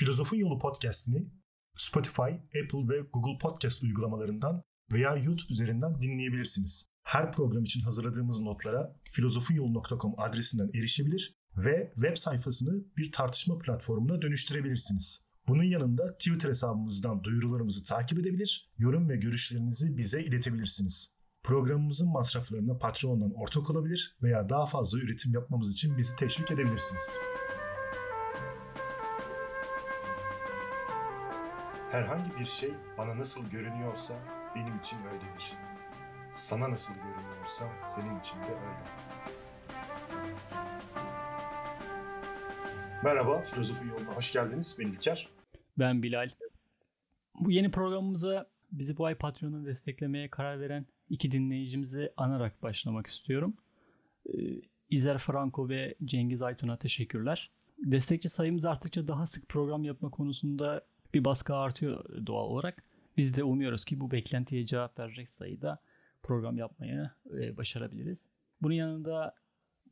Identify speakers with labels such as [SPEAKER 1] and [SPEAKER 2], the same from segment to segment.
[SPEAKER 1] Filozofun Yolu podcast'ini Spotify, Apple ve Google Podcast uygulamalarından veya YouTube üzerinden dinleyebilirsiniz. Her program için hazırladığımız notlara filozofunyolu.com adresinden erişebilir ve web sayfasını bir tartışma platformuna dönüştürebilirsiniz. Bunun yanında Twitter hesabımızdan duyurularımızı takip edebilir, yorum ve görüşlerinizi bize iletebilirsiniz. Programımızın masraflarına Patreon'dan ortak olabilir veya daha fazla üretim yapmamız için bizi teşvik edebilirsiniz. Herhangi bir şey bana nasıl görünüyorsa benim için öyledir. Sana nasıl görünüyorsa senin için de öyle. Merhaba, Filozofi Yoluna hoş geldiniz. Ben İlker.
[SPEAKER 2] Ben Bilal. Bu yeni programımıza bizi bu ay Patreon'un desteklemeye karar veren iki dinleyicimizi anarak başlamak istiyorum. Ee, İzer Franco ve Cengiz Aytun'a teşekkürler. Destekçi sayımız arttıkça daha sık program yapma konusunda bir baskı artıyor doğal olarak. Biz de umuyoruz ki bu beklentiye cevap verecek sayıda program yapmayı e, başarabiliriz. Bunun yanında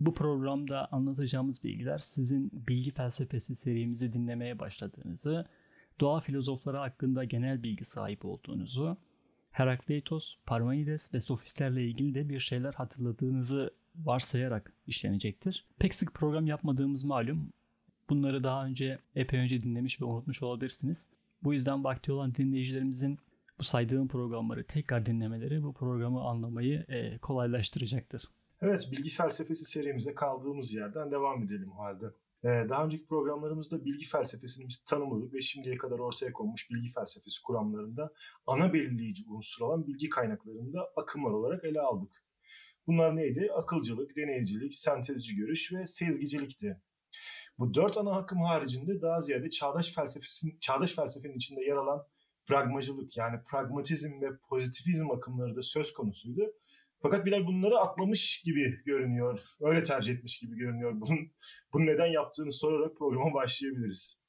[SPEAKER 2] bu programda anlatacağımız bilgiler sizin bilgi felsefesi serimizi dinlemeye başladığınızı, doğa filozofları hakkında genel bilgi sahip olduğunuzu, Herakleitos, Parmenides ve sofistlerle ilgili de bir şeyler hatırladığınızı varsayarak işlenecektir. Pek sık program yapmadığımız malum. Bunları daha önce epey önce dinlemiş ve unutmuş olabilirsiniz. Bu yüzden vakti olan dinleyicilerimizin bu saydığım programları tekrar dinlemeleri bu programı anlamayı e, kolaylaştıracaktır.
[SPEAKER 1] Evet, bilgi felsefesi serimize kaldığımız yerden devam edelim o halde. Ee, daha önceki programlarımızda bilgi felsefesini biz tanımladık ve şimdiye kadar ortaya konmuş bilgi felsefesi kuramlarında ana belirleyici unsur olan bilgi kaynaklarında akımlar olarak ele aldık. Bunlar neydi? Akılcılık, deneycilik, sentezci görüş ve sezgicilikti. Bu dört ana akım haricinde daha ziyade çağdaş felsefesin, çağdaş felsefenin içinde yer alan pragmacılık yani pragmatizm ve pozitivizm akımları da söz konusuydu. Fakat Bilal bunları atlamış gibi görünüyor. Öyle tercih etmiş gibi görünüyor. Bunun, bunu neden yaptığını sorarak programa başlayabiliriz.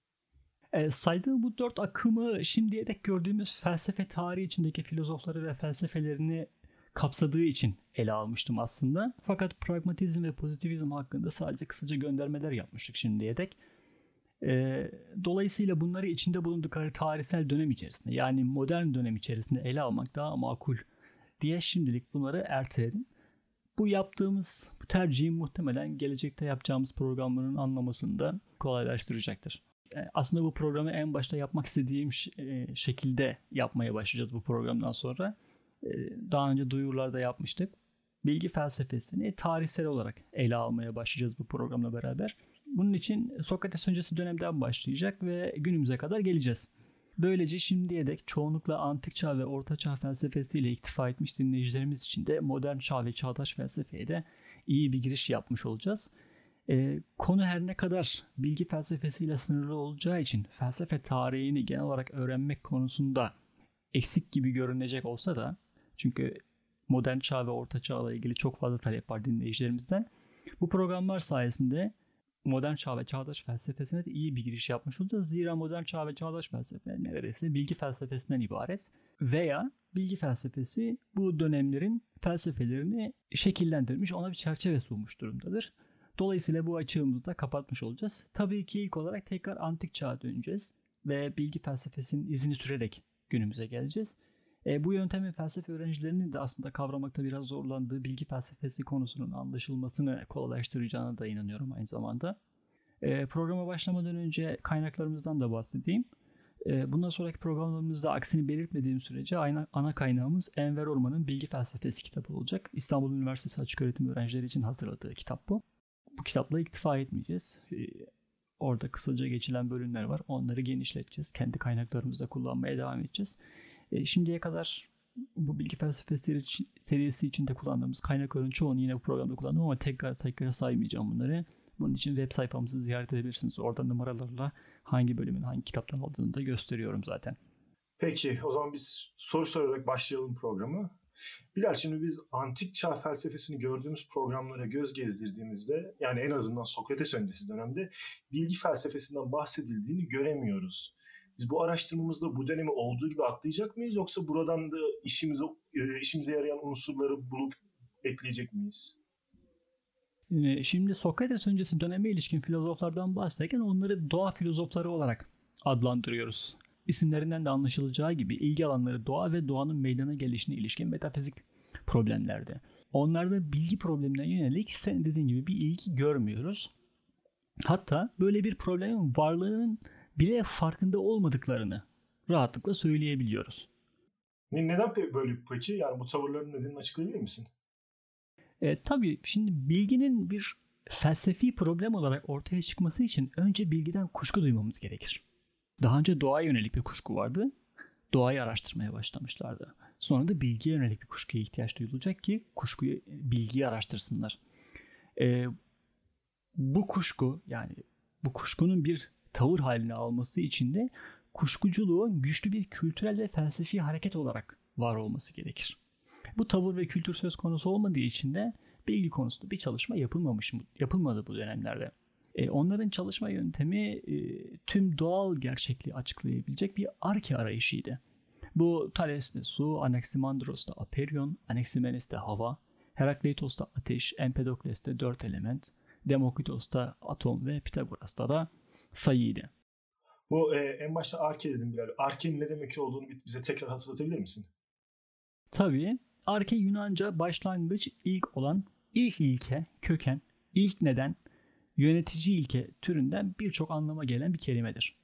[SPEAKER 2] E, saydığı bu dört akımı şimdiye dek gördüğümüz felsefe tarihi içindeki filozofları ve felsefelerini kapsadığı için ele almıştım aslında. Fakat pragmatizm ve pozitivizm hakkında sadece kısaca göndermeler yapmıştık şimdiye dek. E, dolayısıyla bunları içinde bulundukları tarihsel dönem içerisinde yani modern dönem içerisinde ele almak daha makul diye şimdilik bunları erteledim. Bu yaptığımız bu tercihin muhtemelen gelecekte yapacağımız programların anlamasını da kolaylaştıracaktır. E, aslında bu programı en başta yapmak istediğim e, şekilde yapmaya başlayacağız bu programdan sonra. E, daha önce duyurularda yapmıştık. Bilgi felsefesini tarihsel olarak ele almaya başlayacağız bu programla beraber. Bunun için Sokrates öncesi dönemden başlayacak ve günümüze kadar geleceğiz. Böylece şimdiye dek çoğunlukla antik çağ ve orta çağ felsefesiyle iktifa etmiş dinleyicilerimiz için de modern çağ ve çağdaş felsefeye de iyi bir giriş yapmış olacağız. Ee, konu her ne kadar bilgi felsefesiyle sınırlı olacağı için felsefe tarihini genel olarak öğrenmek konusunda eksik gibi görünecek olsa da çünkü modern çağ ve orta çağ ile ilgili çok fazla talep var dinleyicilerimizden. Bu programlar sayesinde modern çağ ve çağdaş felsefesine de iyi bir giriş yapmış olacağız. Zira modern çağ ve çağdaş felsefe neredeyse bilgi felsefesinden ibaret. Veya bilgi felsefesi bu dönemlerin felsefelerini şekillendirmiş, ona bir çerçeve sunmuş durumdadır. Dolayısıyla bu açığımızı da kapatmış olacağız. Tabii ki ilk olarak tekrar antik çağa döneceğiz ve bilgi felsefesinin izini sürerek günümüze geleceğiz. E, bu yöntemin felsefe öğrencilerinin de aslında kavramakta biraz zorlandığı bilgi felsefesi konusunun anlaşılmasını kolaylaştıracağına da inanıyorum aynı zamanda. E, programa başlamadan önce kaynaklarımızdan da bahsedeyim. E, bundan sonraki programlarımızda aksini belirtmediğim sürece ana, ana kaynağımız Enver Orman'ın Bilgi Felsefesi kitabı olacak. İstanbul Üniversitesi Açık Öğretim öğrencileri için hazırladığı kitap bu. Bu kitapla iktifa etmeyeceğiz. E, orada kısaca geçilen bölümler var. Onları genişleteceğiz. Kendi kaynaklarımızda kullanmaya devam edeceğiz. E, şimdiye kadar bu bilgi felsefesi serisi içinde kullandığımız kaynakların çoğunu yine bu programda kullandım ama tekrar tekrar saymayacağım bunları. Bunun için web sayfamızı ziyaret edebilirsiniz. Orada numaralarla hangi bölümün hangi kitaptan aldığını da gösteriyorum zaten.
[SPEAKER 1] Peki o zaman biz soru sorarak başlayalım programı. Bilal şimdi biz antik çağ felsefesini gördüğümüz programlara göz gezdirdiğimizde yani en azından Sokrates öncesi dönemde bilgi felsefesinden bahsedildiğini göremiyoruz. Biz bu araştırmamızda bu dönemi olduğu gibi atlayacak mıyız yoksa buradan da işimize e, işimize yarayan unsurları bulup ekleyecek miyiz?
[SPEAKER 2] Şimdi Sokrates öncesi döneme ilişkin filozoflardan bahsederken onları doğa filozofları olarak adlandırıyoruz. İsimlerinden de anlaşılacağı gibi ilgi alanları doğa ve doğanın meydana gelişine ilişkin metafizik problemlerdi. Onlarda bilgi problemine yönelik sen dediğin gibi bir ilgi görmüyoruz. Hatta böyle bir problemin varlığının bile farkında olmadıklarını rahatlıkla söyleyebiliyoruz.
[SPEAKER 1] Neden böyle peki? Yani bu tavırların nedenini açıklayabilir misin?
[SPEAKER 2] E, tabii şimdi bilginin bir felsefi problem olarak ortaya çıkması için önce bilgiden kuşku duymamız gerekir. Daha önce doğaya yönelik bir kuşku vardı. Doğayı araştırmaya başlamışlardı. Sonra da bilgiye yönelik bir kuşkuya ihtiyaç duyulacak ki kuşkuyu, bilgiyi araştırsınlar. Ee, bu kuşku yani bu kuşkunun bir tavır haline alması için de kuşkuculuğun güçlü bir kültürel ve felsefi hareket olarak var olması gerekir. Bu tavır ve kültür söz konusu olmadığı için de bilgi konusunda bir çalışma yapılmamış yapılmadı bu dönemlerde. E, onların çalışma yöntemi e, tüm doğal gerçekliği açıklayabilecek bir arke arayışıydı. Bu Thales'te su, Anaximandros'ta aperyon, Anaximenes'te hava, Herakleitos'ta ateş, Empedokles'te dört element, Demokritos'ta atom ve Pitagoras'ta da sayıydı.
[SPEAKER 1] Bu e, en başta arke dedim Bilal. Arke'nin ne demek olduğunu bize tekrar hatırlatabilir misin?
[SPEAKER 2] Tabii. Arke Yunanca başlangıç ilk olan ilk ilke, köken, ilk neden, yönetici ilke türünden birçok anlama gelen bir kelimedir.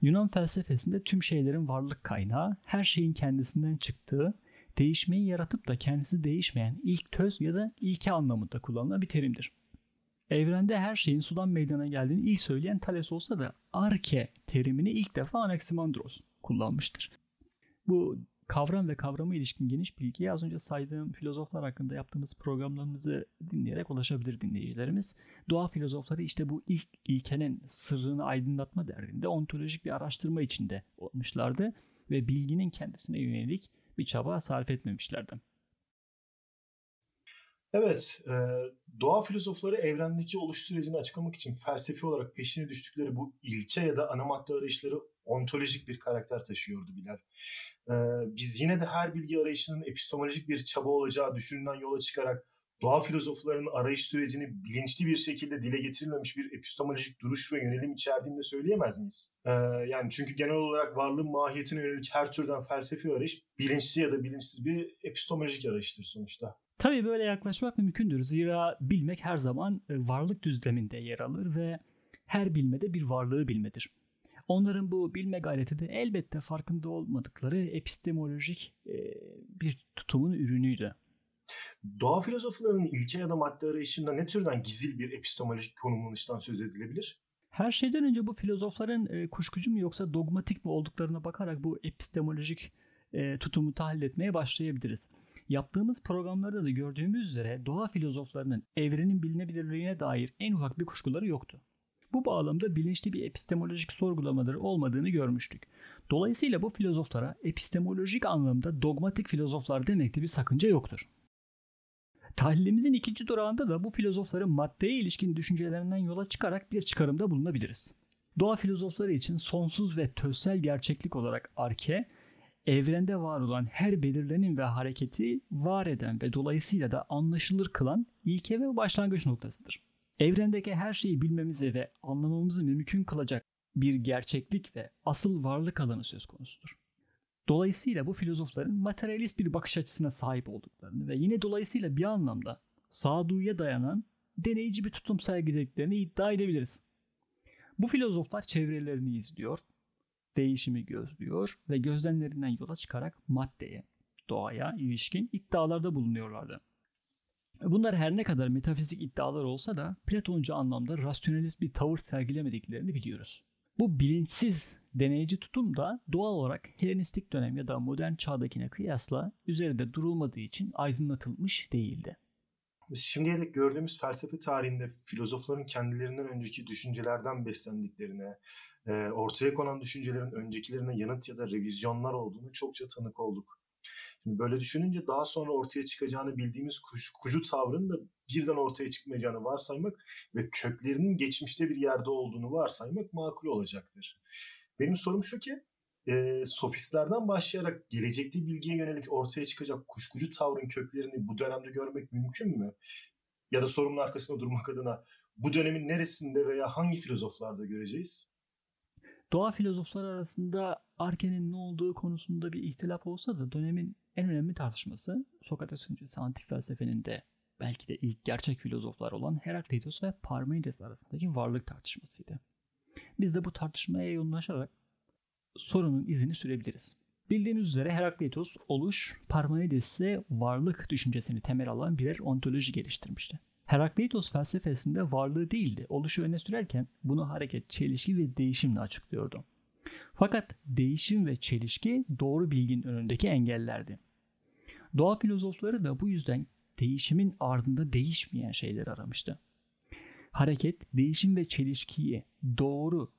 [SPEAKER 2] Yunan felsefesinde tüm şeylerin varlık kaynağı, her şeyin kendisinden çıktığı, değişmeyi yaratıp da kendisi değişmeyen ilk töz ya da ilke anlamında kullanılan bir terimdir. Evrende her şeyin sudan meydana geldiğini ilk söyleyen Thales olsa da arke terimini ilk defa Anaximandros kullanmıştır. Bu kavram ve kavrama ilişkin geniş bilgiye az önce saydığım filozoflar hakkında yaptığımız programlarımızı dinleyerek ulaşabilir dinleyicilerimiz. Doğa filozofları işte bu ilk ilkenin sırrını aydınlatma derdinde ontolojik bir araştırma içinde olmuşlardı ve bilginin kendisine yönelik bir çaba sarf etmemişlerdi.
[SPEAKER 1] Evet, e, doğa filozofları evrendeki oluş sürecini açıklamak için felsefi olarak peşine düştükleri bu ilke ya da ana madde arayışları ontolojik bir karakter taşıyordu Bilal. Ee, biz yine de her bilgi arayışının epistemolojik bir çaba olacağı düşünülen yola çıkarak doğa filozoflarının arayış sürecini bilinçli bir şekilde dile getirilmemiş bir epistemolojik duruş ve yönelim içerdiğini de söyleyemez miyiz? Ee, yani çünkü genel olarak varlığın mahiyetine yönelik her türden felsefi arayış bilinçli ya da bilinçsiz bir epistemolojik arayıştır sonuçta.
[SPEAKER 2] Tabii böyle yaklaşmak mümkündür. Zira bilmek her zaman e, varlık düzleminde yer alır ve her bilmede bir varlığı bilmedir. Onların bu bilme gayreti de elbette farkında olmadıkları epistemolojik e, bir tutumun ürünüydü.
[SPEAKER 1] Doğa filozoflarının ilke ya da madde arayışında ne türden gizil bir epistemolojik konumlanıştan söz edilebilir?
[SPEAKER 2] Her şeyden önce bu filozofların e, kuşkucu mu yoksa dogmatik mi olduklarına bakarak bu epistemolojik e, tutumu tahlil etmeye başlayabiliriz. Yaptığımız programlarda da gördüğümüz üzere doğa filozoflarının evrenin bilinebilirliğine dair en ufak bir kuşkuları yoktu. Bu bağlamda bilinçli bir epistemolojik sorgulamaları olmadığını görmüştük. Dolayısıyla bu filozoflara epistemolojik anlamda dogmatik filozoflar demekte bir sakınca yoktur. Tahlilimizin ikinci durağında da bu filozofların maddeye ilişkin düşüncelerinden yola çıkarak bir çıkarımda bulunabiliriz. Doğa filozofları için sonsuz ve tözsel gerçeklik olarak arke, evrende var olan her belirlenim ve hareketi var eden ve dolayısıyla da anlaşılır kılan ilke ve başlangıç noktasıdır. Evrendeki her şeyi bilmemizi ve anlamamızı mümkün kılacak bir gerçeklik ve asıl varlık alanı söz konusudur. Dolayısıyla bu filozofların materyalist bir bakış açısına sahip olduklarını ve yine dolayısıyla bir anlamda sağduyuya dayanan deneyici bir tutum sergilediklerini iddia edebiliriz. Bu filozoflar çevrelerini izliyor, değişimi gözlüyor ve gözlemlerinden yola çıkarak maddeye, doğaya ilişkin iddialarda bulunuyorlardı. Bunlar her ne kadar metafizik iddialar olsa da Platoncu anlamda rasyonelist bir tavır sergilemediklerini biliyoruz. Bu bilinçsiz deneyici tutum da doğal olarak Helenistik dönem ya da modern çağdakine kıyasla üzerinde durulmadığı için aydınlatılmış değildi.
[SPEAKER 1] Şimdiye dek gördüğümüz felsefe tarihinde filozofların kendilerinden önceki düşüncelerden beslendiklerine, e, ortaya konan düşüncelerin öncekilerine yanıt ya da revizyonlar olduğunu çokça tanık olduk. Şimdi böyle düşününce daha sonra ortaya çıkacağını bildiğimiz kuşkucu tavrın da birden ortaya çıkmayacağını varsaymak ve köklerinin geçmişte bir yerde olduğunu varsaymak makul olacaktır. Benim sorum şu ki e, sofistlerden başlayarak gelecekte bilgiye yönelik ortaya çıkacak kuşkucu tavrın köklerini bu dönemde görmek mümkün mü? Ya da sorunun arkasında durmak adına bu dönemin neresinde veya hangi filozoflarda göreceğiz?
[SPEAKER 2] Doğa filozofları arasında Arke'nin ne olduğu konusunda bir ihtilaf olsa da dönemin en önemli tartışması Sokrates öncesi antik felsefenin de belki de ilk gerçek filozoflar olan Herakleitos ve Parmenides arasındaki varlık tartışmasıydı. Biz de bu tartışmaya yoğunlaşarak sorunun izini sürebiliriz. Bildiğiniz üzere Herakleitos oluş, Parmenides ise varlık düşüncesini temel alan birer ontoloji geliştirmişti. Herakleitos felsefesinde varlığı değildi, oluşu öne sürerken bunu hareket, çelişki ve değişimle açıklıyordu. Fakat değişim ve çelişki doğru bilginin önündeki engellerdi. Doğa filozofları da bu yüzden değişimin ardında değişmeyen şeyler aramıştı. Hareket, değişim ve çelişkiyi doğru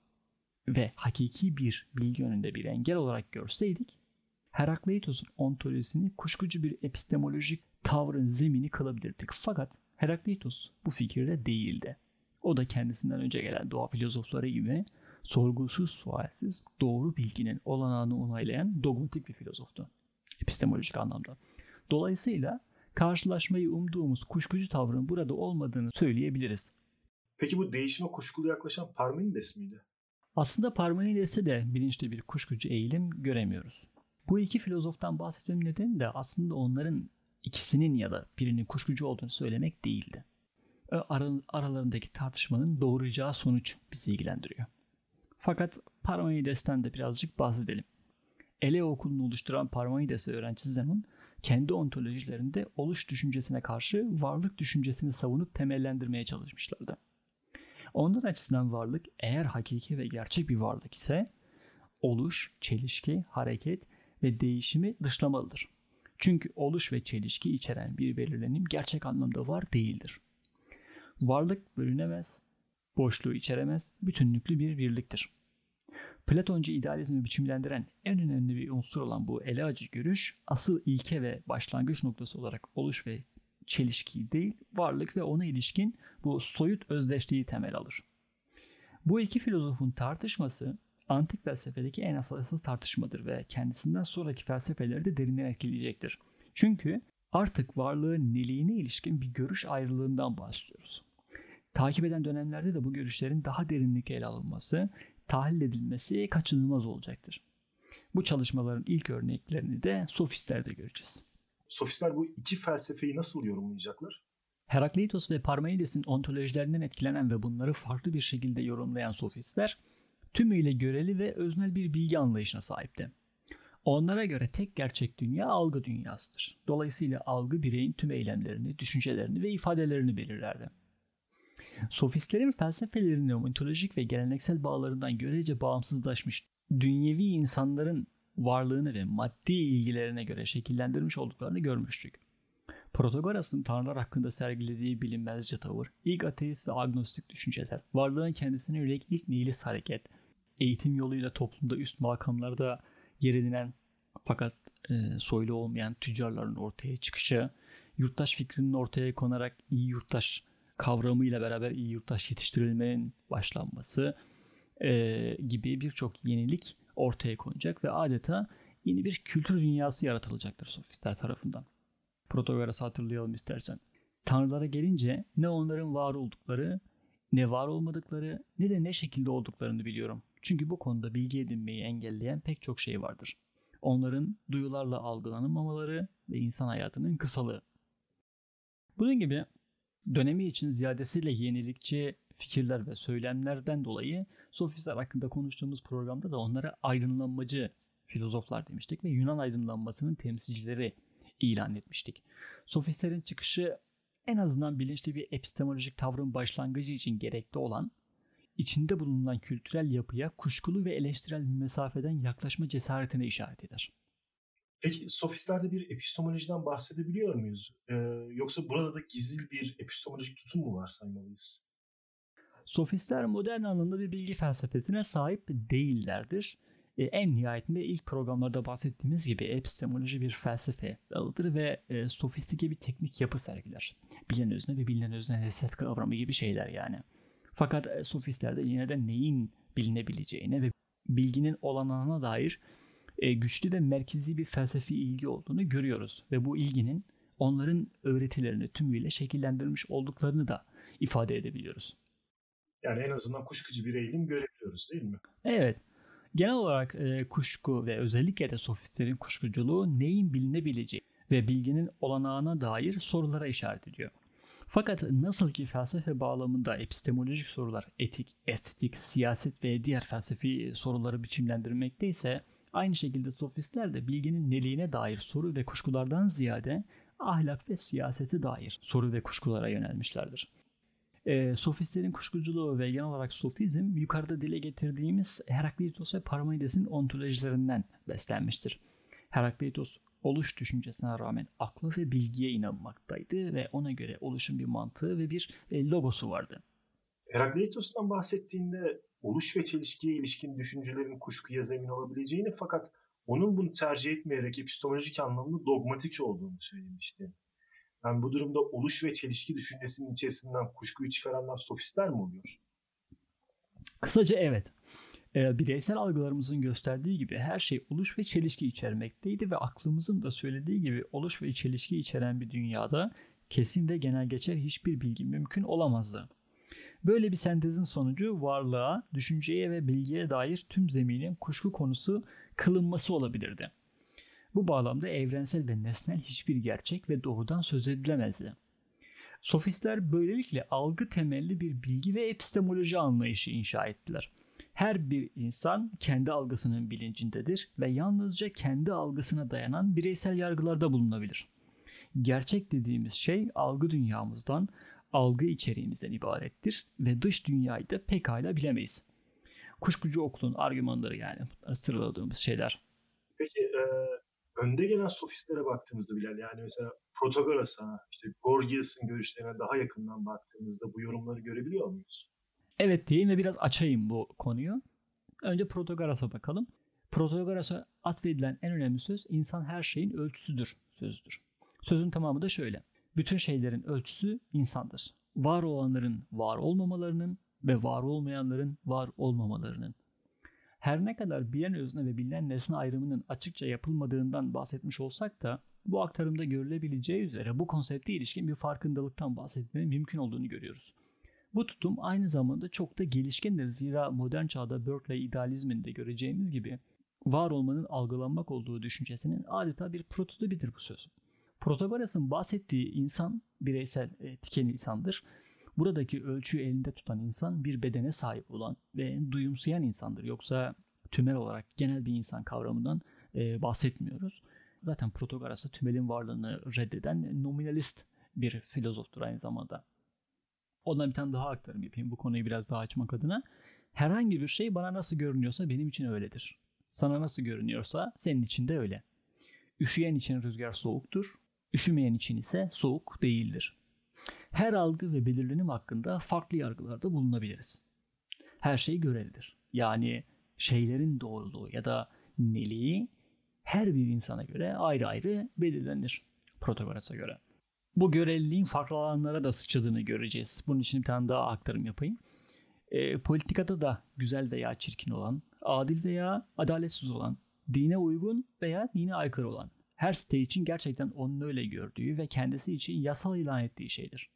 [SPEAKER 2] ve hakiki bir bilgi önünde bir engel olarak görseydik, Herakleitos'un ontolojisini kuşkucu bir epistemolojik tavrın zemini kılabilirdik. Fakat Herakleitos bu fikirde değildi. O da kendisinden önce gelen doğa filozofları gibi sorgusuz sualsiz doğru bilginin olanağını onaylayan dogmatik bir filozoftu. Epistemolojik anlamda. Dolayısıyla karşılaşmayı umduğumuz kuşkucu tavrın burada olmadığını söyleyebiliriz.
[SPEAKER 1] Peki bu değişime kuşkulu yaklaşan Parmenides miydi?
[SPEAKER 2] Aslında Parmenides'te de bilinçli bir kuşkucu eğilim göremiyoruz. Bu iki filozoftan bahsetmem nedeni de aslında onların ikisinin ya da birinin kuşkucu olduğunu söylemek değildi. aralarındaki tartışmanın doğuracağı sonuç bizi ilgilendiriyor. Fakat Parmenides'ten de birazcık bahsedelim. Ele okulunu oluşturan Parmenides ve öğrencisi Zenon kendi ontolojilerinde oluş düşüncesine karşı varlık düşüncesini savunup temellendirmeye çalışmışlardı. Ondan açısından varlık eğer hakiki ve gerçek bir varlık ise oluş, çelişki, hareket ve değişimi dışlamalıdır. Çünkü oluş ve çelişki içeren bir belirlenim gerçek anlamda var değildir. Varlık bölünemez, boşluğu içeremez, bütünlüklü bir birliktir. Platoncu idealizmi biçimlendiren en önemli bir unsur olan bu ele acı görüş, asıl ilke ve başlangıç noktası olarak oluş ve çelişki değil, varlık ve ona ilişkin bu soyut özdeşliği temel alır. Bu iki filozofun tartışması antik felsefedeki en asıl tartışmadır ve kendisinden sonraki felsefeleri de derinden etkileyecektir. Çünkü artık varlığın neliğine ilişkin bir görüş ayrılığından bahsediyoruz. Takip eden dönemlerde de bu görüşlerin daha derinlik ele alınması, tahlil edilmesi kaçınılmaz olacaktır. Bu çalışmaların ilk örneklerini de sofistlerde göreceğiz.
[SPEAKER 1] Sofistler bu iki felsefeyi nasıl yorumlayacaklar?
[SPEAKER 2] Herakleitos ve Parmenides'in ontolojilerinden etkilenen ve bunları farklı bir şekilde yorumlayan sofistler tümüyle göreli ve öznel bir bilgi anlayışına sahipti. Onlara göre tek gerçek dünya algı dünyasıdır. Dolayısıyla algı bireyin tüm eylemlerini, düşüncelerini ve ifadelerini belirlerdi. Sofistlerin felsefelerinin mitolojik ve geleneksel bağlarından görece bağımsızlaşmış dünyevi insanların varlığını ve maddi ilgilerine göre şekillendirmiş olduklarını görmüştük. Protagoras'ın tanrılar hakkında sergilediği bilinmezce tavır, ilk ateist ve agnostik düşünceler, varlığın kendisine yönelik ilk nihilist hareket, eğitim yoluyla toplumda üst makamlarda yer edinen fakat e, soylu olmayan tüccarların ortaya çıkışı, yurttaş fikrinin ortaya konarak iyi yurttaş kavramıyla beraber iyi yurttaş yetiştirilmenin başlanması e, gibi birçok yenilik ortaya konacak ve adeta yeni bir kültür dünyası yaratılacaktır sofistler tarafından. Protagoras'ı hatırlayalım istersen. Tanrılara gelince ne onların var oldukları, ne var olmadıkları, ne de ne şekilde olduklarını biliyorum. Çünkü bu konuda bilgi edinmeyi engelleyen pek çok şey vardır. Onların duyularla algılanamamaları ve insan hayatının kısalığı. Bunun gibi dönemi için ziyadesiyle yenilikçi fikirler ve söylemlerden dolayı sofistler hakkında konuştuğumuz programda da onlara aydınlanmacı filozoflar demiştik ve Yunan aydınlanmasının temsilcileri ilan etmiştik. Sofistlerin çıkışı en azından bilinçli bir epistemolojik tavrın başlangıcı için gerekli olan içinde bulunan kültürel yapıya kuşkulu ve eleştirel bir mesafeden yaklaşma cesaretine işaret eder.
[SPEAKER 1] Peki sofistlerde bir epistemolojiden bahsedebiliyor muyuz? Ee, yoksa burada da gizli bir epistemolojik tutum mu var saymalıyız?
[SPEAKER 2] Sofistler modern anlamda bir bilgi felsefesine sahip değillerdir. Ee, en nihayetinde ilk programlarda bahsettiğimiz gibi epistemoloji bir felsefe dalıdır ve e, sofistike bir teknik yapı sergiler. Bilen özne ve bilinen özne hesap kavramı gibi şeyler yani. Fakat e, sofistlerde yine de neyin bilinebileceğine ve bilginin olanağına dair e, güçlü ve merkezi bir felsefi ilgi olduğunu görüyoruz. Ve bu ilginin onların öğretilerini tümüyle şekillendirmiş olduklarını da ifade edebiliyoruz.
[SPEAKER 1] Yani en azından kuşkucu bir eğilim görebiliyoruz değil mi?
[SPEAKER 2] Evet. Genel olarak e, kuşku ve özellikle de sofistlerin kuşkuculuğu neyin bilinebileceği ve bilginin olanağına dair sorulara işaret ediyor. Fakat nasıl ki felsefe bağlamında epistemolojik sorular etik, estetik, siyaset ve diğer felsefi soruları biçimlendirmekteyse aynı şekilde sofistler de bilginin neliğine dair soru ve kuşkulardan ziyade ahlak ve siyasete dair soru ve kuşkulara yönelmişlerdir. E, sofistlerin kuşkuculuğu ve genel olarak sofizm yukarıda dile getirdiğimiz Herakleitos ve Parmenides'in ontolojilerinden beslenmiştir. Herakleitos oluş düşüncesine rağmen aklı ve bilgiye inanmaktaydı ve ona göre oluşun bir mantığı ve bir e, logosu vardı.
[SPEAKER 1] Herakleitos'tan bahsettiğinde oluş ve çelişkiye ilişkin düşüncelerin kuşkuya zemin olabileceğini fakat onun bunu tercih etmeyerek epistemolojik anlamda dogmatik olduğunu söylemişti. Yani bu durumda oluş ve çelişki düşüncesinin içerisinden kuşkuyu çıkaranlar sofistler mi oluyor?
[SPEAKER 2] Kısaca evet. E, bireysel algılarımızın gösterdiği gibi her şey oluş ve çelişki içermekteydi ve aklımızın da söylediği gibi oluş ve çelişki içeren bir dünyada kesin ve genel geçer hiçbir bilgi mümkün olamazdı. Böyle bir sentezin sonucu varlığa, düşünceye ve bilgiye dair tüm zeminin kuşku konusu kılınması olabilirdi. Bu bağlamda evrensel ve nesnel hiçbir gerçek ve doğrudan söz edilemezdi. Sofistler böylelikle algı temelli bir bilgi ve epistemoloji anlayışı inşa ettiler. Her bir insan kendi algısının bilincindedir ve yalnızca kendi algısına dayanan bireysel yargılarda bulunabilir. Gerçek dediğimiz şey algı dünyamızdan, algı içeriğimizden ibarettir ve dış dünyayı da pekala bilemeyiz. Kuşkucu okulun argümanları yani sıraladığımız şeyler.
[SPEAKER 1] Peki önde gelen sofistlere baktığımızda Bilal yani mesela Protagoras'a, işte Gorgias'ın görüşlerine daha yakından baktığımızda bu yorumları görebiliyor muyuz?
[SPEAKER 2] Evet diyeyim ve biraz açayım bu konuyu. Önce Protagoras'a bakalım. Protagoras'a atfedilen en önemli söz insan her şeyin ölçüsüdür sözüdür. Sözün tamamı da şöyle. Bütün şeylerin ölçüsü insandır. Var olanların var olmamalarının ve var olmayanların var olmamalarının. Her ne kadar bilen özne ve bilinen nesne ayrımının açıkça yapılmadığından bahsetmiş olsak da bu aktarımda görülebileceği üzere bu konsepte ilişkin bir farkındalıktan bahsetmenin mümkün olduğunu görüyoruz. Bu tutum aynı zamanda çok da gelişkendir zira modern çağda Berkeley idealizminde göreceğimiz gibi var olmanın algılanmak olduğu düşüncesinin adeta bir prototipidir bu söz. Protagoras'ın bahsettiği insan bireysel e, tiken insandır. Buradaki ölçüyü elinde tutan insan bir bedene sahip olan ve duyumsayan insandır. Yoksa tümel olarak genel bir insan kavramından e, bahsetmiyoruz. Zaten Protagoras da tümelin varlığını reddeden nominalist bir filozoftur aynı zamanda. Ondan bir tane daha aktarım yapayım bu konuyu biraz daha açmak adına. Herhangi bir şey bana nasıl görünüyorsa benim için öyledir. Sana nasıl görünüyorsa senin için de öyle. Üşüyen için rüzgar soğuktur, üşümeyen için ise soğuk değildir. Her algı ve belirlenim hakkında farklı yargılarda bulunabiliriz. Her şey görelidir. Yani şeylerin doğruluğu ya da neliği her bir insana göre ayrı ayrı belirlenir Protagoras'a göre. Bu göreliliğin farklı alanlara da sıçradığını göreceğiz. Bunun için bir tane daha aktarım yapayım. E, politikada da güzel veya çirkin olan, adil veya adaletsiz olan, dine uygun veya dine aykırı olan, her site için gerçekten onun öyle gördüğü ve kendisi için yasal ilan ettiği şeydir.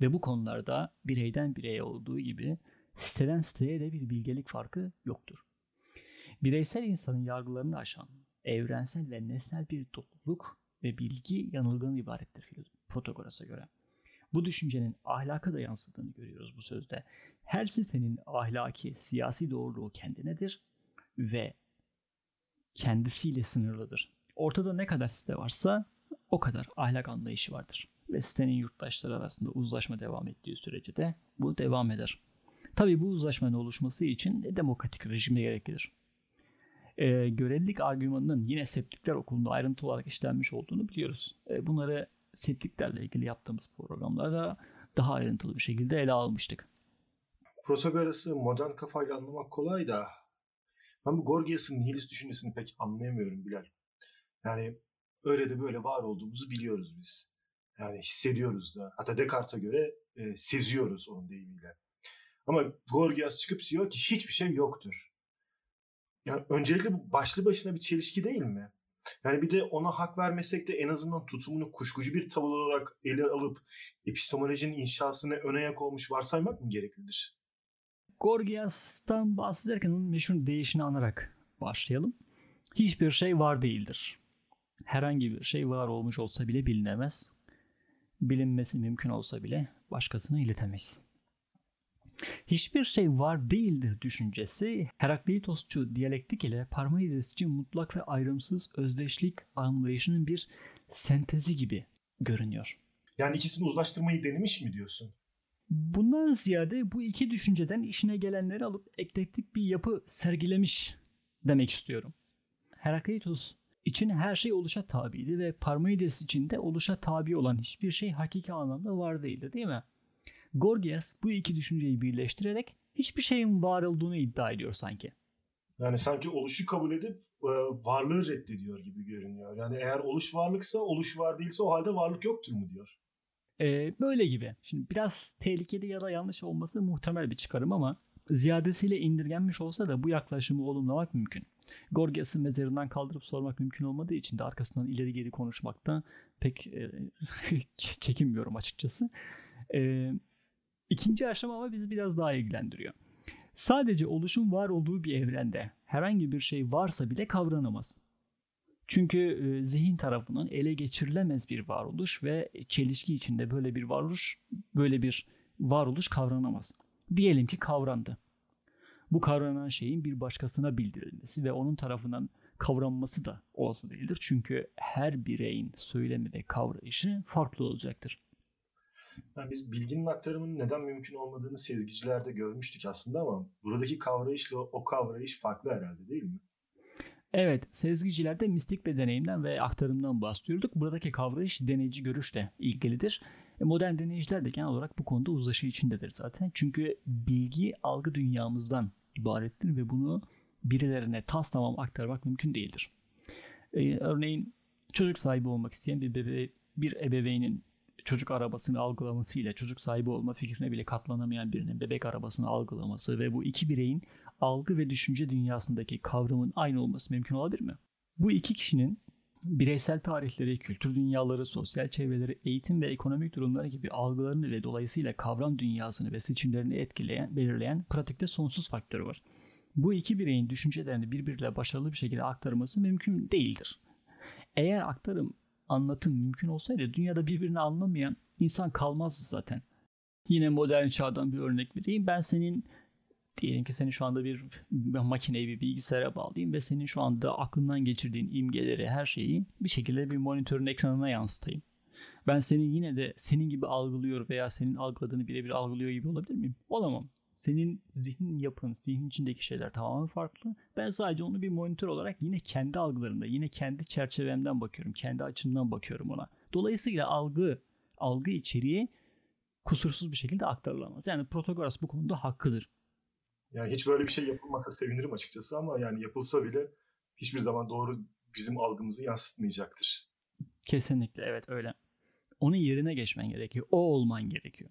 [SPEAKER 2] Ve bu konularda bireyden bireye olduğu gibi siteden siteye de bir bilgelik farkı yoktur. Bireysel insanın yargılarını aşan, evrensel ve nesnel bir topluluk ve bilgi yanılgının ibarettir Protagoras'a göre. Bu düşüncenin ahlaka da yansıdığını görüyoruz bu sözde. Her sitenin ahlaki, siyasi doğruluğu kendinedir ve kendisiyle sınırlıdır. Ortada ne kadar site varsa o kadar ahlak anlayışı vardır. Ve sitenin yurttaşları arasında uzlaşma devam ettiği sürece de bu devam eder. Tabii bu uzlaşmanın oluşması için demokratik rejimde gerekir. E, görelilik argümanının yine septikler okulunda ayrıntı olarak işlenmiş olduğunu biliyoruz. E, bunları septiklerle ilgili yaptığımız programlarda daha ayrıntılı bir şekilde ele almıştık.
[SPEAKER 1] Protagoras'ı modern kafayla anlamak kolay da ben bu Gorgias'ın nihilist düşüncesini pek anlayamıyorum Bilal. Yani öyle de böyle var olduğumuzu biliyoruz biz. Yani hissediyoruz da. Hatta Descartes'e göre e, seziyoruz onun deyimiyle. Ama Gorgias çıkıp diyor ki hiçbir şey yoktur. Yani öncelikle bu başlı başına bir çelişki değil mi? Yani bir de ona hak vermesek de en azından tutumunu kuşkucu bir tavır olarak ele alıp epistemolojinin inşasını ön ayak olmuş varsaymak mı gereklidir?
[SPEAKER 2] Gorgias'tan bahsederken onun meşhur değişini anarak başlayalım. Hiçbir şey var değildir. Herhangi bir şey var olmuş olsa bile bilinemez. Bilinmesi mümkün olsa bile başkasına iletemeyiz. Hiçbir şey var değildir düşüncesi Herakleitosçu diyalektik ile Parmenides için mutlak ve ayrımsız özdeşlik anlayışının bir sentezi gibi görünüyor.
[SPEAKER 1] Yani ikisini uzlaştırmayı denemiş mi diyorsun?
[SPEAKER 2] Bundan ziyade bu iki düşünceden işine gelenleri alıp eklektik bir yapı sergilemiş demek istiyorum. Herakleitos için her şey oluşa tabiydi ve Parmenides için de oluşa tabi olan hiçbir şey hakiki anlamda var değildi değil mi? Gorgias bu iki düşünceyi birleştirerek hiçbir şeyin var olduğunu iddia ediyor sanki.
[SPEAKER 1] Yani sanki oluşu kabul edip e, varlığı reddediyor gibi görünüyor. Yani eğer oluş varlıksa oluş var değilse o halde varlık yoktur mu diyor.
[SPEAKER 2] Ee, böyle gibi. Şimdi biraz tehlikeli ya da yanlış olması muhtemel bir çıkarım ama ziyadesiyle indirgenmiş olsa da bu yaklaşımı olumlamak mümkün. Gorgias'ın mezarından kaldırıp sormak mümkün olmadığı için de arkasından ileri geri konuşmakta pek e, çekinmiyorum açıkçası. E, ikinci aşama ama bizi biraz daha ilgilendiriyor. Sadece oluşun var olduğu bir evrende herhangi bir şey varsa bile kavranamaz. Çünkü e, zihin tarafından ele geçirilemez bir varoluş ve çelişki içinde böyle bir varoluş, böyle bir varoluş kavranamaz. Diyelim ki kavrandı. Bu kavranan şeyin bir başkasına bildirilmesi ve onun tarafından kavranması da olası değildir. Çünkü her bireyin söylemi ve kavrayışı farklı olacaktır.
[SPEAKER 1] Yani biz bilginin aktarımının neden mümkün olmadığını sezgicilerde görmüştük aslında ama buradaki kavrayışla o kavrayış farklı herhalde değil mi?
[SPEAKER 2] Evet, sezgicilerde mistik bir deneyimden ve aktarımdan bahsediyorduk. Buradaki kavrayış deneyici görüşle ilgilidir. E, modern deneyiciler de genel olarak bu konuda uzlaşı içindedir zaten. Çünkü bilgi algı dünyamızdan ibarettir ve bunu birilerine tas tamam aktarmak mümkün değildir. Ee, örneğin çocuk sahibi olmak isteyen bir bebe bir ebeveynin çocuk arabasını algılamasıyla çocuk sahibi olma fikrine bile katlanamayan birinin bebek arabasını algılaması ve bu iki bireyin algı ve düşünce dünyasındaki kavramın aynı olması mümkün olabilir mi? Bu iki kişinin bireysel tarihleri, kültür dünyaları, sosyal çevreleri, eğitim ve ekonomik durumları gibi algılarını ve dolayısıyla kavram dünyasını ve seçimlerini etkileyen, belirleyen pratikte sonsuz faktörü var. Bu iki bireyin düşüncelerini birbiriyle başarılı bir şekilde aktarması mümkün değildir. Eğer aktarım, anlatım mümkün olsaydı dünyada birbirini anlamayan insan kalmazdı zaten. Yine modern çağdan bir örnek vereyim. Ben senin Diyelim ki seni şu anda bir, makineye bir bilgisayara bağlayayım ve senin şu anda aklından geçirdiğin imgeleri her şeyi bir şekilde bir monitörün ekranına yansıtayım. Ben senin yine de senin gibi algılıyor veya senin algıladığını birebir algılıyor gibi olabilir miyim? Olamam. Senin zihnin yapın, zihnin içindeki şeyler tamamen farklı. Ben sadece onu bir monitör olarak yine kendi algılarımda, yine kendi çerçevemden bakıyorum. Kendi açımdan bakıyorum ona. Dolayısıyla algı, algı içeriği kusursuz bir şekilde aktarılamaz. Yani Protagoras bu konuda haklıdır.
[SPEAKER 1] Yani hiç böyle bir şey yapılmasa sevinirim açıkçası ama yani yapılsa bile hiçbir zaman doğru bizim algımızı yansıtmayacaktır.
[SPEAKER 2] Kesinlikle evet öyle. Onun yerine geçmen gerekiyor. O olman gerekiyor.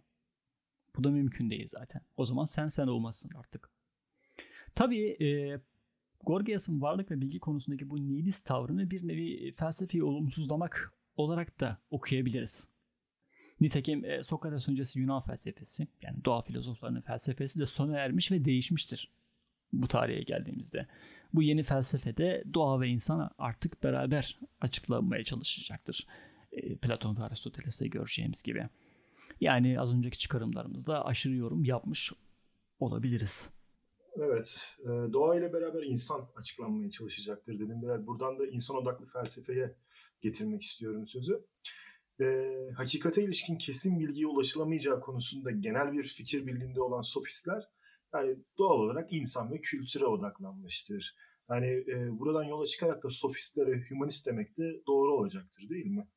[SPEAKER 2] Bu da mümkün değil zaten. O zaman sen sen olmazsın artık. Tabii e, Gorgias'ın varlık ve bilgi konusundaki bu nihilist tavrını bir nevi felsefi olumsuzlamak olarak da okuyabiliriz. Nitekim e, Sokrates öncesi Yunan felsefesi yani doğa filozoflarının felsefesi de sona ermiş ve değişmiştir bu tarihe geldiğimizde. Bu yeni felsefede doğa ve insan artık beraber açıklanmaya çalışacaktır. E, Platon ve Aristoteles'te göreceğimiz gibi. Yani az önceki çıkarımlarımızda aşırı yorum yapmış olabiliriz.
[SPEAKER 1] Evet, e, doğa ile beraber insan açıklanmaya çalışacaktır dedim. Buradan da insan odaklı felsefeye getirmek istiyorum sözü e, hakikate ilişkin kesin bilgiye ulaşılamayacağı konusunda genel bir fikir birliğinde olan sofistler yani doğal olarak insan ve kültüre odaklanmıştır. Yani e, buradan yola çıkarak da sofistlere humanist demek de doğru olacaktır değil mi?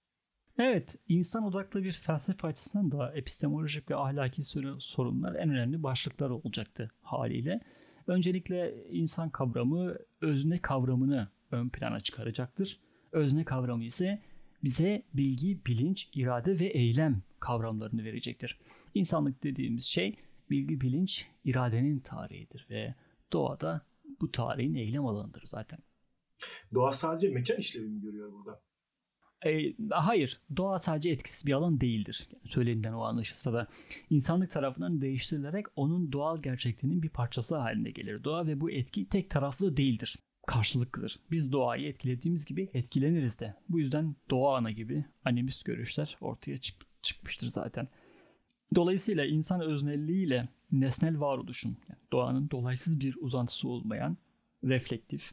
[SPEAKER 2] Evet, insan odaklı bir felsefe açısından da epistemolojik ve ahlaki sorunlar en önemli başlıklar olacaktı haliyle. Öncelikle insan kavramı özne kavramını ön plana çıkaracaktır. Özne kavramı ise bize bilgi, bilinç, irade ve eylem kavramlarını verecektir. İnsanlık dediğimiz şey bilgi, bilinç, iradenin tarihidir ve doğada bu tarihin eylem alanıdır zaten.
[SPEAKER 1] Doğa sadece mekan işlevi mi görüyor burada?
[SPEAKER 2] E, hayır, doğa sadece etkisiz bir alan değildir. Yani söylediğinden o anlaşılsa da insanlık tarafından değiştirilerek onun doğal gerçekliğinin bir parçası haline gelir doğa ve bu etki tek taraflı değildir. Karşılıklıdır. Biz doğayı etkilediğimiz gibi etkileniriz de. Bu yüzden doğa ana gibi animist görüşler ortaya çık çıkmıştır zaten. Dolayısıyla insan öznelliğiyle nesnel varoluşun, yani doğanın dolaysız bir uzantısı olmayan, reflektif,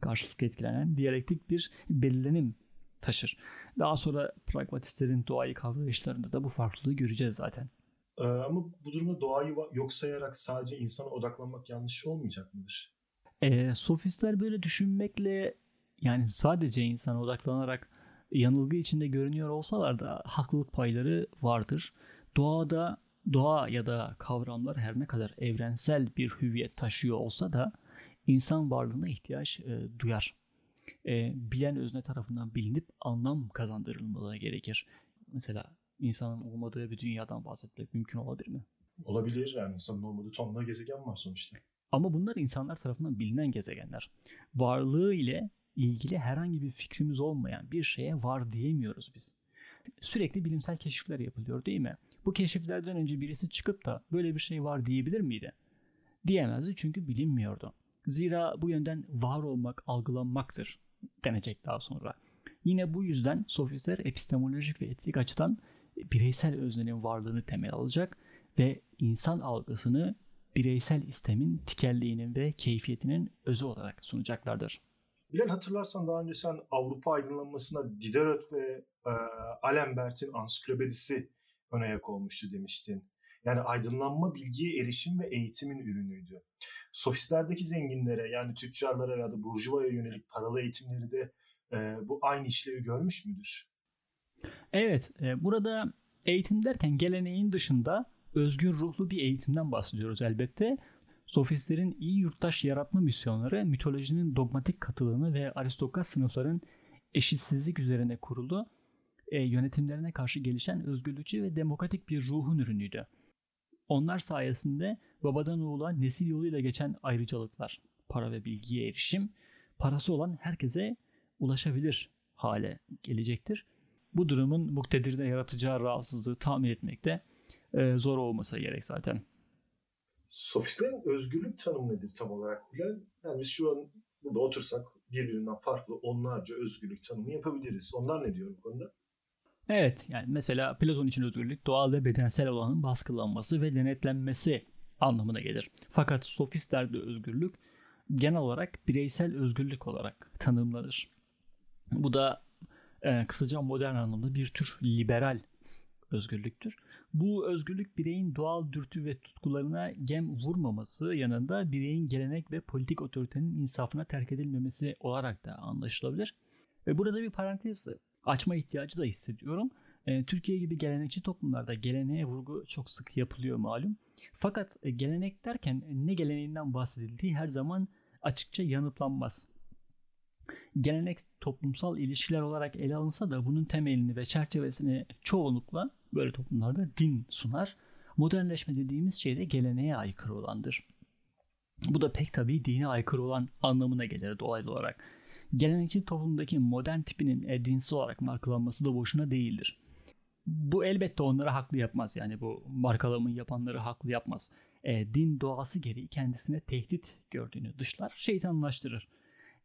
[SPEAKER 2] karşılıklı etkilenen, diyalektik bir belirlenim taşır. Daha sonra pragmatistlerin doğayı kavrayışlarında da bu farklılığı göreceğiz zaten.
[SPEAKER 1] Ee, ama bu durumda doğayı yok sayarak sadece insana odaklanmak yanlış olmayacak mıdır?
[SPEAKER 2] Ee, sofistler böyle düşünmekle yani sadece insana odaklanarak yanılgı içinde görünüyor olsalar da haklılık payları vardır. Doğada doğa ya da kavramlar her ne kadar evrensel bir hüviyet taşıyor olsa da insan varlığına ihtiyaç e, duyar. E, bilen özne tarafından bilinip anlam kazandırılmaları gerekir. Mesela insanın olmadığı bir dünyadan bahsetmek mümkün olabilir mi?
[SPEAKER 1] Olabilir yani insanın olmadığı tonla gezegen var sonuçta.
[SPEAKER 2] Ama bunlar insanlar tarafından bilinen gezegenler. Varlığı ile ilgili herhangi bir fikrimiz olmayan bir şeye var diyemiyoruz biz. Sürekli bilimsel keşifler yapılıyor değil mi? Bu keşiflerden önce birisi çıkıp da böyle bir şey var diyebilir miydi? Diyemezdi çünkü bilinmiyordu. Zira bu yönden var olmak algılanmaktır denecek daha sonra. Yine bu yüzden sofistler epistemolojik ve etik açıdan bireysel öznenin varlığını temel alacak ve insan algısını bireysel istemin tikelliğinin ve keyfiyetinin özü olarak sunacaklardır.
[SPEAKER 1] Bilal hatırlarsan daha önce sen Avrupa aydınlanmasına Diderot ve e, Alembert'in ansiklopedisi ön ayak olmuştu demiştin. Yani aydınlanma bilgiye erişim ve eğitimin ürünüydü. Sofistlerdeki zenginlere yani tüccarlara ya da burjuvaya yönelik paralı eğitimleri de e, bu aynı işlevi görmüş müdür?
[SPEAKER 2] Evet, e, burada eğitim derken geleneğin dışında özgür ruhlu bir eğitimden bahsediyoruz elbette. Sofistlerin iyi yurttaş yaratma misyonları mitolojinin dogmatik katılığını ve aristokrat sınıfların eşitsizlik üzerine kurulu e, yönetimlerine karşı gelişen özgürlükçü ve demokratik bir ruhun ürünüydü. Onlar sayesinde babadan oğula nesil yoluyla geçen ayrıcalıklar, para ve bilgiye erişim, parası olan herkese ulaşabilir hale gelecektir. Bu durumun muktedirde yaratacağı rahatsızlığı tahmin etmekte e, zor olmasa gerek zaten.
[SPEAKER 1] Sofistlerin özgürlük tanımı nedir tam olarak bile? Yani biz şu an burada otursak birbirinden farklı onlarca özgürlük tanımı yapabiliriz. Onlar ne diyor bu konuda?
[SPEAKER 2] Evet yani mesela Platon için özgürlük doğal ve bedensel olanın baskılanması ve denetlenmesi anlamına gelir. Fakat sofistlerde özgürlük genel olarak bireysel özgürlük olarak tanımlanır. Bu da e, kısaca modern anlamda bir tür liberal özgürlüktür. Bu özgürlük bireyin doğal dürtü ve tutkularına gem vurmaması yanında bireyin gelenek ve politik otoritenin insafına terk edilmemesi olarak da anlaşılabilir. Ve burada bir parantez açma ihtiyacı da hissediyorum. E, Türkiye gibi gelenekçi toplumlarda geleneğe vurgu çok sık yapılıyor malum. Fakat e, gelenek derken ne geleneğinden bahsedildiği her zaman açıkça yanıtlanmaz. Gelenek toplumsal ilişkiler olarak ele alınsa da bunun temelini ve çerçevesini çoğunlukla böyle toplumlarda din sunar. Modernleşme dediğimiz şey de geleneğe aykırı olandır. Bu da pek tabii dine aykırı olan anlamına gelir dolaylı olarak. Gelenekçi toplumdaki modern tipinin e, olarak markalanması da boşuna değildir. Bu elbette onları haklı yapmaz. Yani bu markalamayı yapanları haklı yapmaz. E, din doğası gereği kendisine tehdit gördüğünü dışlar, şeytanlaştırır.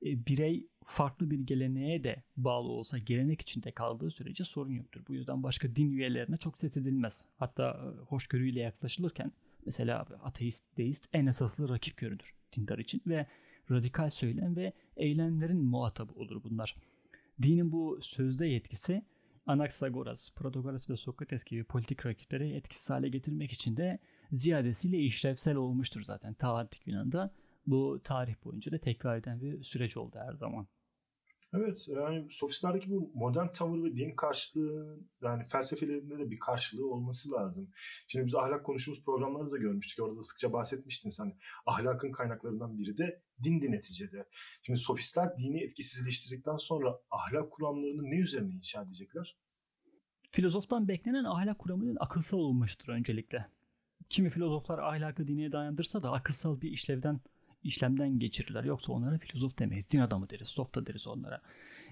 [SPEAKER 2] E, birey farklı bir geleneğe de bağlı olsa gelenek içinde kaldığı sürece sorun yoktur. Bu yüzden başka din üyelerine çok ses edilmez. Hatta e, hoşgörüyle yaklaşılırken mesela ateist, deist en esaslı rakip görünür dindar için ve radikal söylem ve eylemlerin muhatabı olur bunlar. Dinin bu sözde yetkisi Anaksagoras, Protagoras ve Sokrates gibi politik rakipleri etkisiz hale getirmek için de ziyadesiyle işlevsel olmuştur zaten ta antik Yunan'da. Bu tarih boyunca da tekrar eden bir süreç oldu her zaman.
[SPEAKER 1] Evet yani sofistlerdeki bu modern tavır ve din karşılığı yani felsefelerinde de bir karşılığı olması lazım. Şimdi biz ahlak konuştuğumuz programlarda da görmüştük. Orada da sıkça bahsetmiştin sen. Ahlakın kaynaklarından biri de dindi neticede. Şimdi sofistler dini etkisizleştirdikten sonra ahlak kuramlarını ne üzerine inşa edecekler?
[SPEAKER 2] Filozoftan beklenen ahlak kuramının akılsal olmuştur öncelikle. Kimi filozoflar ahlakı dine dayandırsa da akılsal bir işlevden işlemden geçirirler. Yoksa onlara filozof demeyiz. Din adamı deriz. Softa deriz onlara.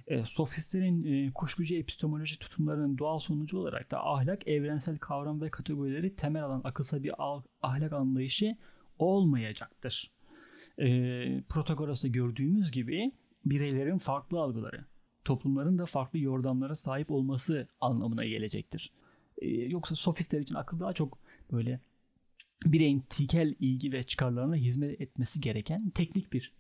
[SPEAKER 2] E, sofistlerin e, kuşkucu epistemoloji tutumlarının doğal sonucu olarak da ahlak evrensel kavram ve kategorileri temel alan akılsa bir ahlak anlayışı olmayacaktır. E, Protagoras'ta gördüğümüz gibi bireylerin farklı algıları, toplumların da farklı yordamlara sahip olması anlamına gelecektir. E, yoksa sofistler için akıl daha çok böyle bireyin tikel ilgi ve çıkarlarına hizmet etmesi gereken teknik bir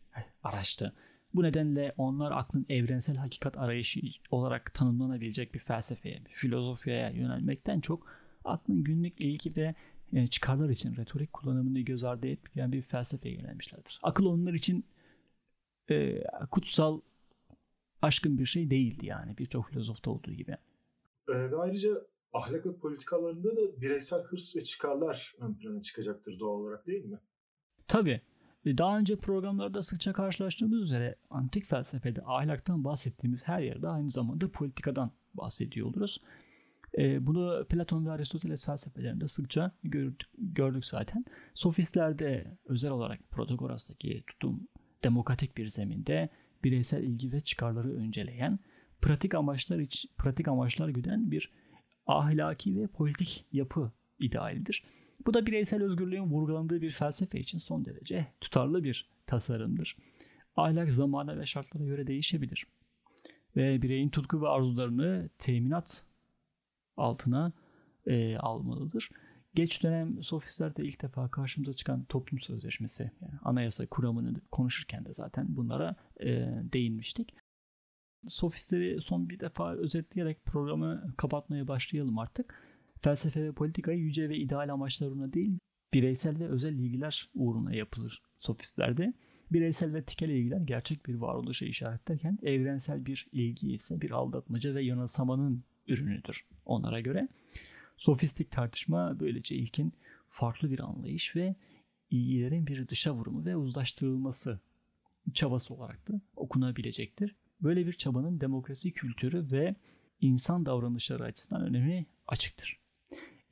[SPEAKER 2] araçtı. Bu nedenle onlar aklın evrensel hakikat arayışı olarak tanımlanabilecek bir felsefeye, bir filozofyaya yönelmekten çok aklın günlük ilgi ve e, çıkarlar için retorik kullanımını göz ardı etmeyen bir felsefeye yönelmişlerdir. Akıl onlar için e, kutsal aşkın bir şey değildi yani birçok filozofta olduğu gibi.
[SPEAKER 1] Ee, ve ayrıca ahlak ve politikalarında da bireysel hırs ve çıkarlar ön plana çıkacaktır doğal olarak değil mi?
[SPEAKER 2] Tabii. E, daha önce programlarda sıkça karşılaştığımız üzere antik felsefede ahlaktan bahsettiğimiz her yerde aynı zamanda politikadan bahsediyor oluruz. E, bunu Platon ve Aristoteles felsefelerinde sıkça gördük, gördük zaten. Sofistlerde özel olarak Protagoras'taki tutum demokratik bir zeminde bireysel ilgi ve çıkarları önceleyen, pratik amaçlar iç, pratik amaçlar güden bir ahlaki ve politik yapı idealidir. Bu da bireysel özgürlüğün vurgulandığı bir felsefe için son derece tutarlı bir tasarımdır. Ahlak zamana ve şartlara göre değişebilir. Ve bireyin tutku ve arzularını teminat altına e, almalıdır. Geç dönem sofistlerde ilk defa karşımıza çıkan toplum sözleşmesi, yani anayasa kuramını konuşurken de zaten bunlara e, değinmiştik. Sofistleri son bir defa özetleyerek programı kapatmaya başlayalım artık. Felsefe ve politikayı yüce ve ideal amaçlar uğruna değil, bireysel ve özel ilgiler uğruna yapılır sofistlerde. Bireysel ve tikel ilgiler gerçek bir varoluşa işaretlerken evrensel bir ilgi ise bir aldatmaca ve yanılsamanın ürünüdür onlara göre. Sofistik tartışma böylece ilkin farklı bir anlayış ve ilgilerin bir dışa vurumu ve uzlaştırılması çabası olarak da okunabilecektir. Böyle bir çabanın demokrasi kültürü ve insan davranışları açısından önemi açıktır.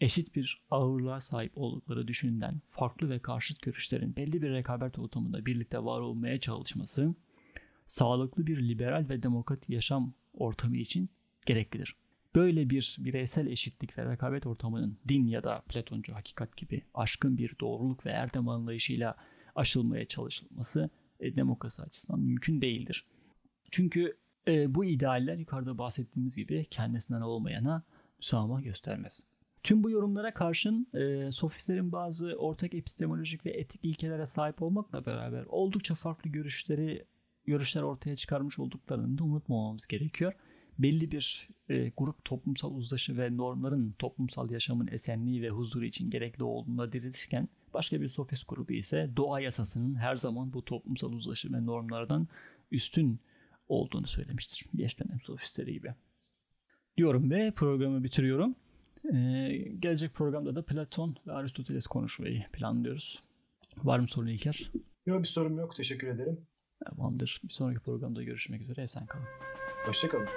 [SPEAKER 2] Eşit bir ağırlığa sahip oldukları düşünülen farklı ve karşıt görüşlerin belli bir rekabet ortamında birlikte var olmaya çalışması, sağlıklı bir liberal ve demokrat yaşam ortamı için gereklidir. Böyle bir bireysel eşitlik ve rekabet ortamının din ya da Platoncu hakikat gibi aşkın bir doğruluk ve erdem anlayışıyla aşılmaya çalışılması e, demokrasi açısından mümkün değildir. Çünkü e, bu idealler yukarıda bahsettiğimiz gibi kendisinden olmayana müsamaha göstermez. Tüm bu yorumlara karşın e, sofistlerin bazı ortak epistemolojik ve etik ilkelere sahip olmakla beraber oldukça farklı görüşleri görüşler ortaya çıkarmış olduklarını da unutmamamız gerekiyor. Belli bir e, grup toplumsal uzlaşı ve normların toplumsal yaşamın esenliği ve huzuru için gerekli olduğuna dirilirken başka bir sofist grubu ise doğa yasasının her zaman bu toplumsal uzlaşı ve normlardan üstün olduğunu söylemiştir. Geç dönem sofistleri gibi. Diyorum ve programı bitiriyorum. Ee, gelecek programda da Platon ve Aristoteles konuşmayı planlıyoruz. Var mı sorun İlker?
[SPEAKER 1] Yok bir sorum yok. Teşekkür ederim.
[SPEAKER 2] Tamamdır. Bir sonraki programda görüşmek üzere. Esen kalın.
[SPEAKER 1] Hoşçakalın.